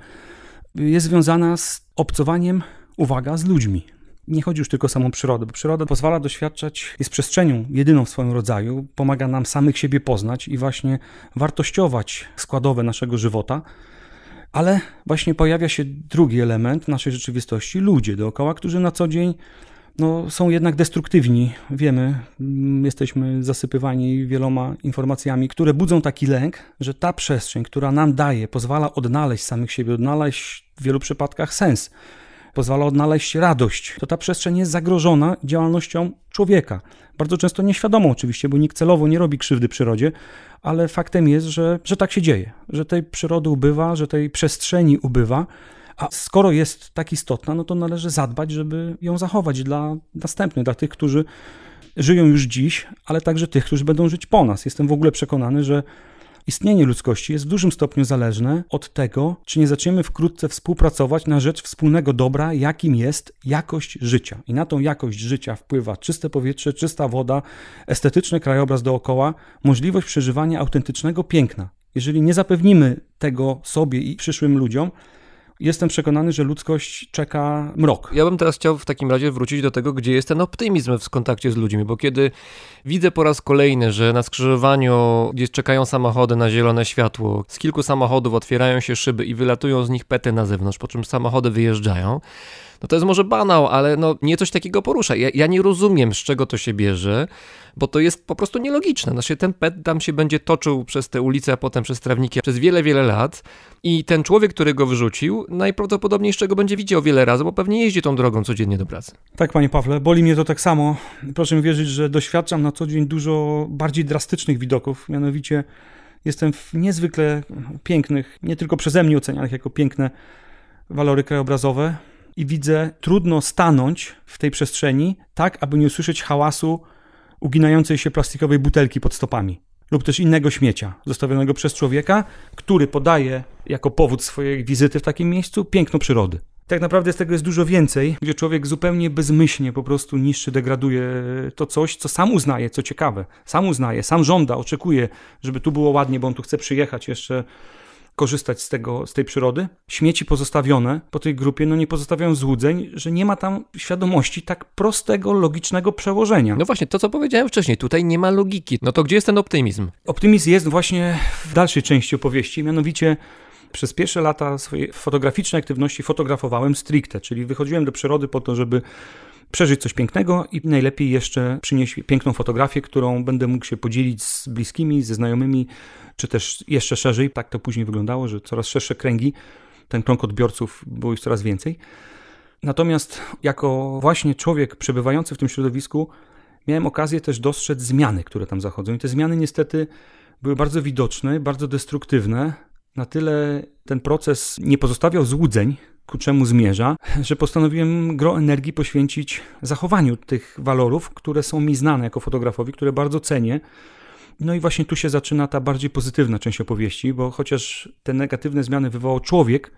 jest związana z obcowaniem, uwaga, z ludźmi. Nie chodzi już tylko o samą przyrodę, bo przyroda pozwala doświadczać, jest przestrzenią jedyną w swoim rodzaju, pomaga nam samych siebie poznać i właśnie wartościować składowe naszego żywota. Ale właśnie pojawia się drugi element naszej rzeczywistości ludzie dookoła, którzy na co dzień no, są jednak destruktywni. Wiemy, mm, jesteśmy zasypywani wieloma informacjami, które budzą taki lęk, że ta przestrzeń, która nam daje, pozwala odnaleźć samych siebie, odnaleźć w wielu przypadkach sens, pozwala odnaleźć radość, to ta przestrzeń jest zagrożona działalnością człowieka. Bardzo często nieświadomą oczywiście, bo nikt celowo nie robi krzywdy przyrodzie, ale faktem jest, że, że tak się dzieje, że tej przyrody ubywa, że tej przestrzeni ubywa. A skoro jest tak istotna, no to należy zadbać, żeby ją zachować dla następnych, dla tych, którzy żyją już dziś, ale także tych, którzy będą żyć po nas. Jestem w ogóle przekonany, że istnienie ludzkości jest w dużym stopniu zależne od tego, czy nie zaczniemy wkrótce współpracować na rzecz wspólnego dobra, jakim jest jakość życia. I na tą jakość życia wpływa czyste powietrze, czysta woda, estetyczny krajobraz dookoła, możliwość przeżywania autentycznego piękna. Jeżeli nie zapewnimy tego sobie i przyszłym ludziom, jestem przekonany, że ludzkość czeka mrok. Ja bym teraz chciał w takim razie wrócić do tego, gdzie jest ten optymizm w kontakcie z ludźmi, bo kiedy widzę po raz kolejny, że na skrzyżowaniu, gdzie czekają samochody na zielone światło, z kilku samochodów otwierają się szyby i wylatują z nich pety na zewnątrz, po czym samochody wyjeżdżają, no to jest może banał, ale no nie coś takiego porusza. Ja, ja nie rozumiem, z czego to się bierze, bo to jest po prostu nielogiczne. Znaczy ten pet tam się będzie toczył przez te ulice, a potem przez trawniki przez wiele, wiele lat i ten człowiek, który go wyrzucił, najprawdopodobniej z czego będzie widział wiele razy, bo pewnie jeździ tą drogą codziennie do pracy. Tak, panie Pawle, boli mnie to tak samo. Proszę mi wierzyć, że doświadczam na co dzień dużo bardziej drastycznych widoków, mianowicie jestem w niezwykle pięknych, nie tylko przeze mnie ocenianych jako piękne walory krajobrazowe, i widzę, trudno stanąć w tej przestrzeni tak, aby nie usłyszeć hałasu uginającej się plastikowej butelki pod stopami lub też innego śmiecia zostawionego przez człowieka, który podaje jako powód swojej wizyty w takim miejscu piękno przyrody. Tak naprawdę z tego jest dużo więcej, gdzie człowiek zupełnie bezmyślnie po prostu niszczy, degraduje to coś, co sam uznaje, co ciekawe. Sam uznaje, sam żąda, oczekuje, żeby tu było ładnie, bo on tu chce przyjechać jeszcze korzystać z, tego, z tej przyrody. Śmieci pozostawione po tej grupie no nie pozostawiają złudzeń, że nie ma tam świadomości tak prostego, logicznego przełożenia. No właśnie, to co powiedziałem wcześniej, tutaj nie ma logiki. No to gdzie jest ten optymizm? Optymizm jest właśnie w dalszej części opowieści, mianowicie przez pierwsze lata swojej fotograficznej aktywności fotografowałem stricte, czyli wychodziłem do przyrody po to, żeby przeżyć coś pięknego i najlepiej jeszcze przynieść piękną fotografię, którą będę mógł się podzielić z bliskimi, ze znajomymi, czy też jeszcze szerzej. Tak to później wyglądało, że coraz szersze kręgi, ten krąg odbiorców było już coraz więcej. Natomiast jako właśnie człowiek przebywający w tym środowisku, miałem okazję też dostrzec zmiany, które tam zachodzą. I te zmiany niestety były bardzo widoczne, bardzo destruktywne. Na tyle ten proces nie pozostawiał złudzeń, ku czemu zmierza, że postanowiłem gro energii poświęcić zachowaniu tych walorów, które są mi znane jako fotografowi, które bardzo cenię. No i właśnie tu się zaczyna ta bardziej pozytywna część opowieści, bo chociaż te negatywne zmiany wywołał człowiek,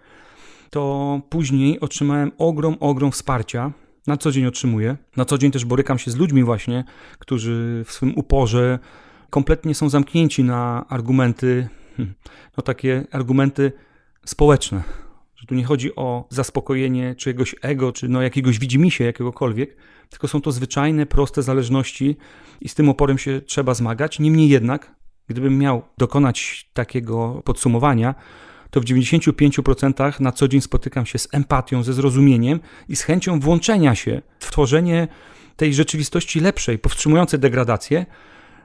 to później otrzymałem ogrom, ogrom wsparcia. Na co dzień otrzymuję. Na co dzień też borykam się z ludźmi właśnie, którzy w swym uporze kompletnie są zamknięci na argumenty, hmm, no takie argumenty społeczne że tu nie chodzi o zaspokojenie czyjegoś ego, czy no jakiegoś widzimisię jakiegokolwiek, tylko są to zwyczajne, proste zależności i z tym oporem się trzeba zmagać. Niemniej jednak, gdybym miał dokonać takiego podsumowania, to w 95% na co dzień spotykam się z empatią, ze zrozumieniem i z chęcią włączenia się w tworzenie tej rzeczywistości lepszej, powstrzymującej degradację,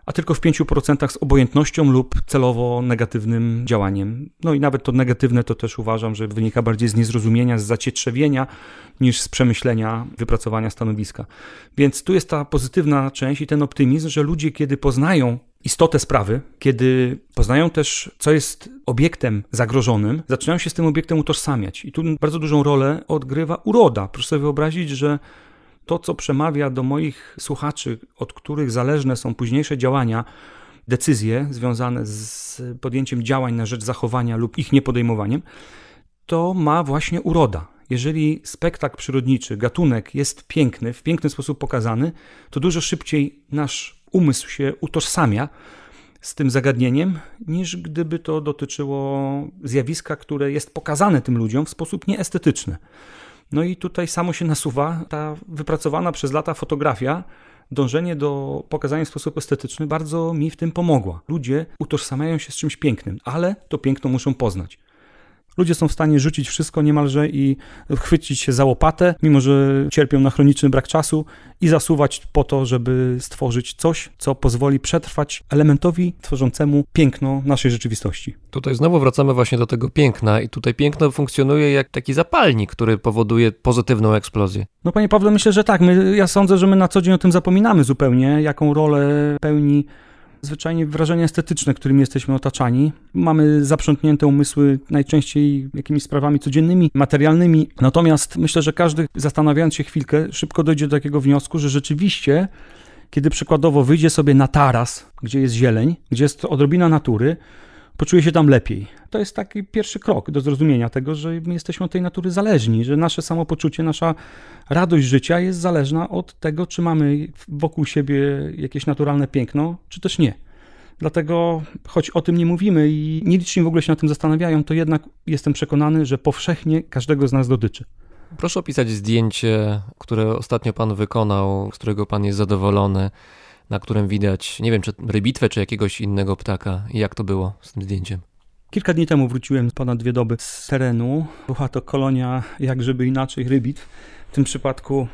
a tylko w 5% z obojętnością lub celowo negatywnym działaniem. No i nawet to negatywne to też uważam, że wynika bardziej z niezrozumienia, z zacietrzewienia niż z przemyślenia, wypracowania stanowiska. Więc tu jest ta pozytywna część i ten optymizm, że ludzie, kiedy poznają istotę sprawy, kiedy poznają też, co jest obiektem zagrożonym, zaczynają się z tym obiektem utożsamiać. I tu bardzo dużą rolę odgrywa uroda. Proszę sobie wyobrazić, że to, co przemawia do moich słuchaczy, od których zależne są późniejsze działania, decyzje związane z podjęciem działań na rzecz zachowania lub ich niepodejmowaniem, to ma właśnie uroda. Jeżeli spektakl przyrodniczy, gatunek jest piękny, w piękny sposób pokazany, to dużo szybciej nasz umysł się utożsamia z tym zagadnieniem, niż gdyby to dotyczyło zjawiska, które jest pokazane tym ludziom w sposób nieestetyczny. No i tutaj samo się nasuwa ta wypracowana przez lata fotografia, dążenie do pokazania w sposób estetyczny bardzo mi w tym pomogła. Ludzie utożsamiają się z czymś pięknym, ale to piękno muszą poznać. Ludzie są w stanie rzucić wszystko niemalże i chwycić się za łopatę, mimo że cierpią na chroniczny brak czasu i zasuwać po to, żeby stworzyć coś, co pozwoli przetrwać elementowi tworzącemu piękno naszej rzeczywistości. Tutaj znowu wracamy właśnie do tego piękna i tutaj piękno funkcjonuje jak taki zapalnik, który powoduje pozytywną eksplozję. No panie Pawle, myślę, że tak. My, ja sądzę, że my na co dzień o tym zapominamy zupełnie, jaką rolę pełni zwyczajnie wrażenia estetyczne, którymi jesteśmy otaczani. Mamy zaprzątnięte umysły najczęściej jakimiś sprawami codziennymi, materialnymi. Natomiast myślę, że każdy zastanawiając się chwilkę, szybko dojdzie do takiego wniosku, że rzeczywiście, kiedy przykładowo wyjdzie sobie na taras, gdzie jest zieleń, gdzie jest odrobina natury, poczuje się tam lepiej. To jest taki pierwszy krok do zrozumienia tego, że my jesteśmy od tej natury zależni, że nasze samopoczucie, nasza radość życia jest zależna od tego, czy mamy wokół siebie jakieś naturalne piękno, czy też nie. Dlatego, choć o tym nie mówimy i nieliczni w ogóle się na tym zastanawiają, to jednak jestem przekonany, że powszechnie każdego z nas dotyczy. Proszę opisać zdjęcie, które ostatnio pan wykonał, z którego pan jest zadowolony na którym widać, nie wiem, czy rybitwę, czy jakiegoś innego ptaka. Jak to było z tym zdjęciem? Kilka dni temu wróciłem ponad dwie doby z terenu. Była to kolonia, jak żeby inaczej, rybitw. W tym przypadku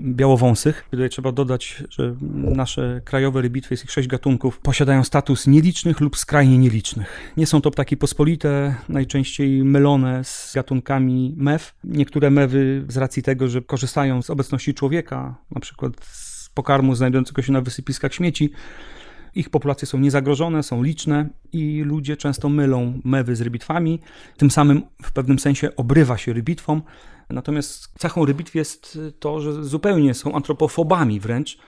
białowąsych. Tutaj trzeba dodać, że nasze krajowe rybitwy, jest ich sześć gatunków, posiadają status nielicznych lub skrajnie nielicznych. Nie są to ptaki pospolite, najczęściej mylone z gatunkami mew. Niektóre mewy z racji tego, że korzystają z obecności człowieka, na przykład z pokarmu znajdującego się na wysypiskach śmieci. Ich populacje są niezagrożone, są liczne i ludzie często mylą mewy z rybitwami. Tym samym w pewnym sensie obrywa się rybitwą. Natomiast cechą rybitw jest to, że zupełnie są antropofobami wręcz.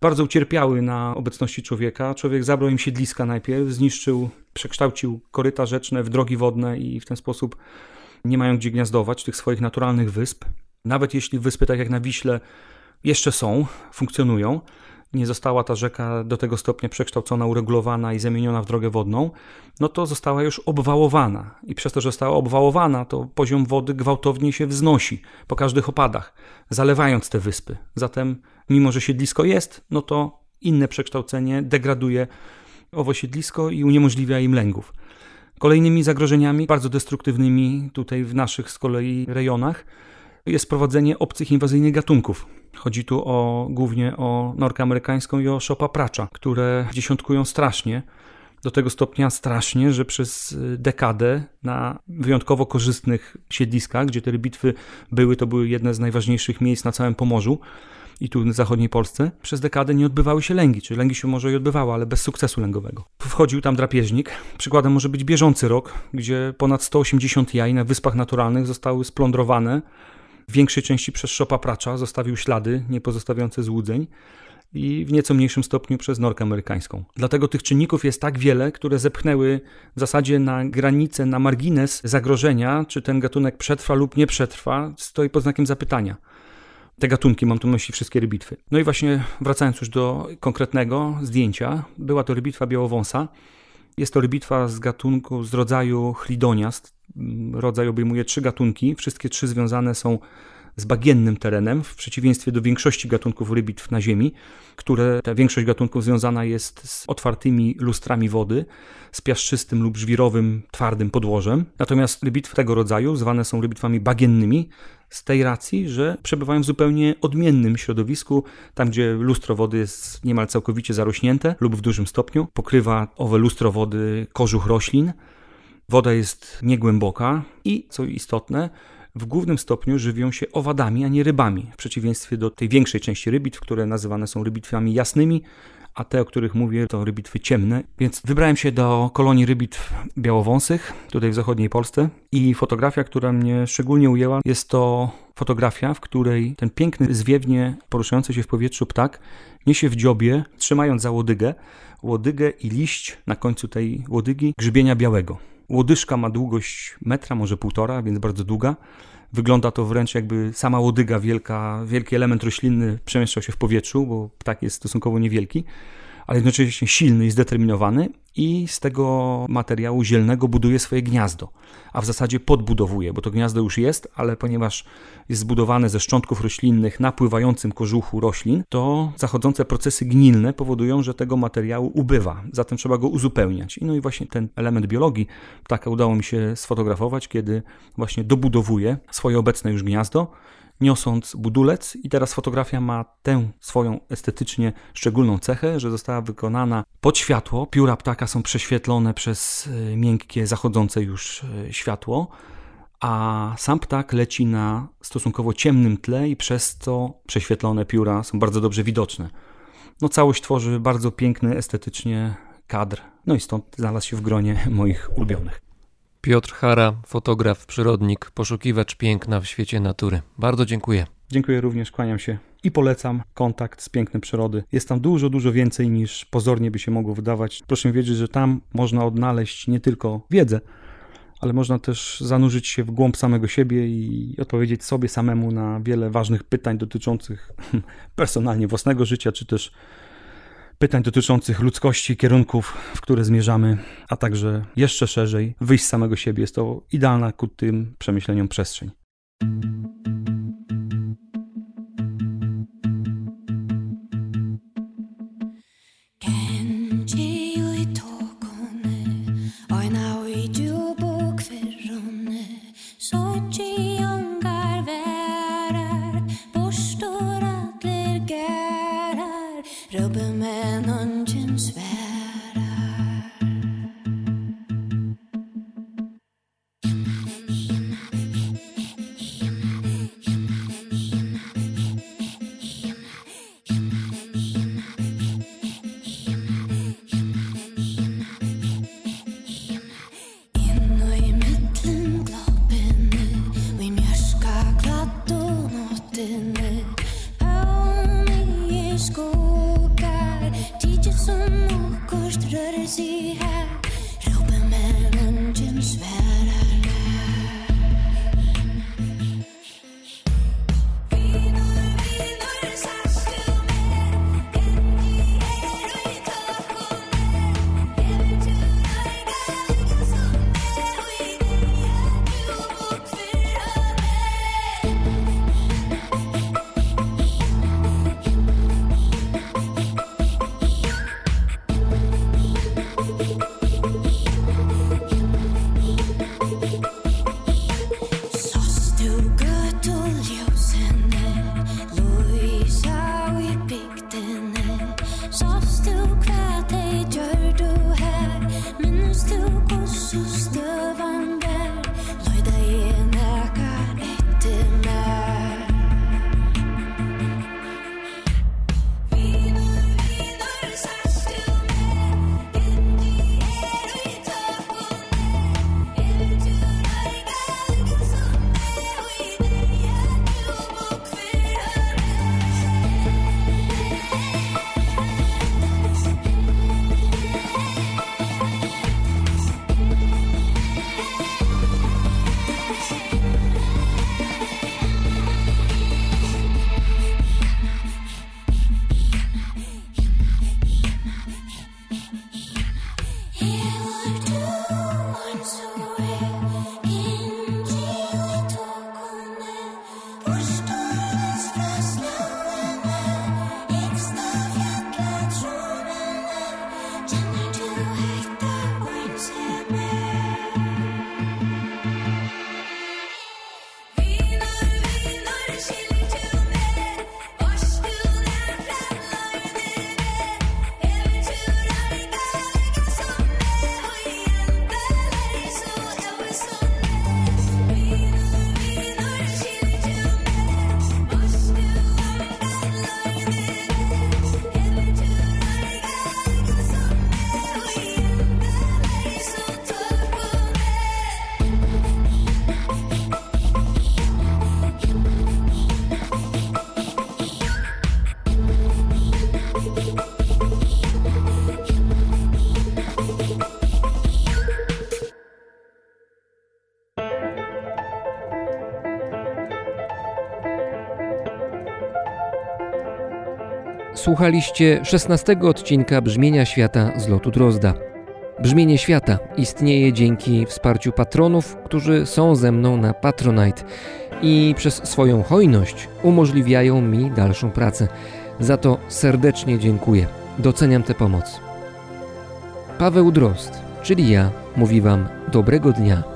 Bardzo ucierpiały na obecności człowieka. Człowiek zabrał im siedliska najpierw, zniszczył, przekształcił koryta rzeczne w drogi wodne i w ten sposób nie mają gdzie gniazdować tych swoich naturalnych wysp. Nawet jeśli wyspy, tak jak na Wiśle, jeszcze są, funkcjonują. Nie została ta rzeka do tego stopnia przekształcona, uregulowana i zamieniona w drogę wodną, no to została już obwałowana. I przez to, że została obwałowana, to poziom wody gwałtownie się wznosi po każdych opadach, zalewając te wyspy. Zatem, mimo że siedlisko jest, no to inne przekształcenie degraduje owo siedlisko i uniemożliwia im lęgów. Kolejnymi zagrożeniami, bardzo destruktywnymi tutaj w naszych z kolei rejonach, jest prowadzenie obcych inwazyjnych gatunków. Chodzi tu o, głównie o norkę amerykańską i o szopa pracza, które dziesiątkują strasznie. Do tego stopnia strasznie, że przez y, dekadę na wyjątkowo korzystnych siedliskach, gdzie te bitwy były, to były jedne z najważniejszych miejsc na całym Pomorzu i tu w zachodniej Polsce, przez dekadę nie odbywały się lęgi, czy lęgi się może i odbywały, ale bez sukcesu lęgowego. Wchodził tam drapieżnik. Przykładem może być bieżący rok, gdzie ponad 180 jaj na wyspach naturalnych zostały splądrowane w większej części przez szopa pracza zostawił ślady nie pozostawiające złudzeń i w nieco mniejszym stopniu przez norkę amerykańską. Dlatego tych czynników jest tak wiele, które zepchnęły w zasadzie na granicę, na margines zagrożenia, czy ten gatunek przetrwa lub nie przetrwa, stoi pod znakiem zapytania. Te gatunki, mam tu na myśli wszystkie rybitwy. No i właśnie wracając już do konkretnego zdjęcia, była to rybitwa białowąsa. Jest to rybitwa z gatunku, z rodzaju chlidoniast, rodzaj obejmuje trzy gatunki. Wszystkie trzy związane są z bagiennym terenem, w przeciwieństwie do większości gatunków rybitw na Ziemi, które ta większość gatunków związana jest z otwartymi lustrami wody, z piaszczystym lub żwirowym, twardym podłożem. Natomiast rybitwy tego rodzaju zwane są rybitwami bagiennymi, z tej racji, że przebywają w zupełnie odmiennym środowisku, tam gdzie lustro wody jest niemal całkowicie zarośnięte lub w dużym stopniu, pokrywa owe lustro wody kożuch roślin. Woda jest niegłęboka i, co istotne, w głównym stopniu żywią się owadami, a nie rybami, w przeciwieństwie do tej większej części rybitw, które nazywane są rybitwami jasnymi, a te, o których mówię, to rybitwy ciemne. Więc wybrałem się do kolonii rybitw białowąsych, tutaj w zachodniej Polsce. I fotografia, która mnie szczególnie ujęła, jest to fotografia, w której ten piękny, zwiewnie poruszający się w powietrzu ptak niesie w dziobie, trzymając za łodygę, łodygę i liść na końcu tej łodygi grzybienia białego. Łodyżka ma długość metra, może półtora, więc bardzo długa. Wygląda to wręcz jakby sama łodyga wielka, wielki element roślinny przemieszczał się w powietrzu, bo ptak jest stosunkowo niewielki, ale jednocześnie silny i zdeterminowany i z tego materiału zielnego buduje swoje gniazdo, a w zasadzie podbudowuje, bo to gniazdo już jest, ale ponieważ jest zbudowane ze szczątków roślinnych na pływającym kożuchu roślin, to zachodzące procesy gnilne powodują, że tego materiału ubywa, zatem trzeba go uzupełniać. No i właśnie ten element biologii ptaka udało mi się sfotografować, kiedy właśnie dobudowuje swoje obecne już gniazdo, niosąc budulec i teraz fotografia ma tę swoją estetycznie szczególną cechę, że została wykonana pod światło. Pióra ptaka są prześwietlone przez e, miękkie, zachodzące już e, światło, a sam ptak leci na stosunkowo ciemnym tle i przez to prześwietlone pióra są bardzo dobrze widoczne. No całość tworzy bardzo piękny estetycznie kadr, no i stąd znalazł się w gronie moich ulubionych. Piotr Hara, fotograf, przyrodnik, poszukiwacz piękna w świecie natury. Bardzo dziękuję. Dziękuję również, kłaniam się i polecam kontakt z pięknem przyrody. Jest tam dużo, dużo więcej niż pozornie by się mogło wydawać. Proszę wiedzieć, że tam można odnaleźć nie tylko wiedzę, ale można też zanurzyć się w głąb samego siebie i odpowiedzieć sobie samemu na wiele ważnych pytań dotyczących personalnie własnego życia, czy też pytań dotyczących ludzkości, kierunków, w które zmierzamy, a także jeszcze szerzej wyjść z samego siebie. Jest to idealna ku tym przemyśleniom przestrzeń. Słuchaliście 16 odcinka Brzmienia Świata z lotu Drozda. Brzmienie Świata istnieje dzięki wsparciu patronów, którzy są ze mną na Patronite i przez swoją hojność umożliwiają mi dalszą pracę. Za to serdecznie dziękuję. Doceniam tę pomoc. Paweł Drozd, czyli ja, mówi Wam dobrego dnia.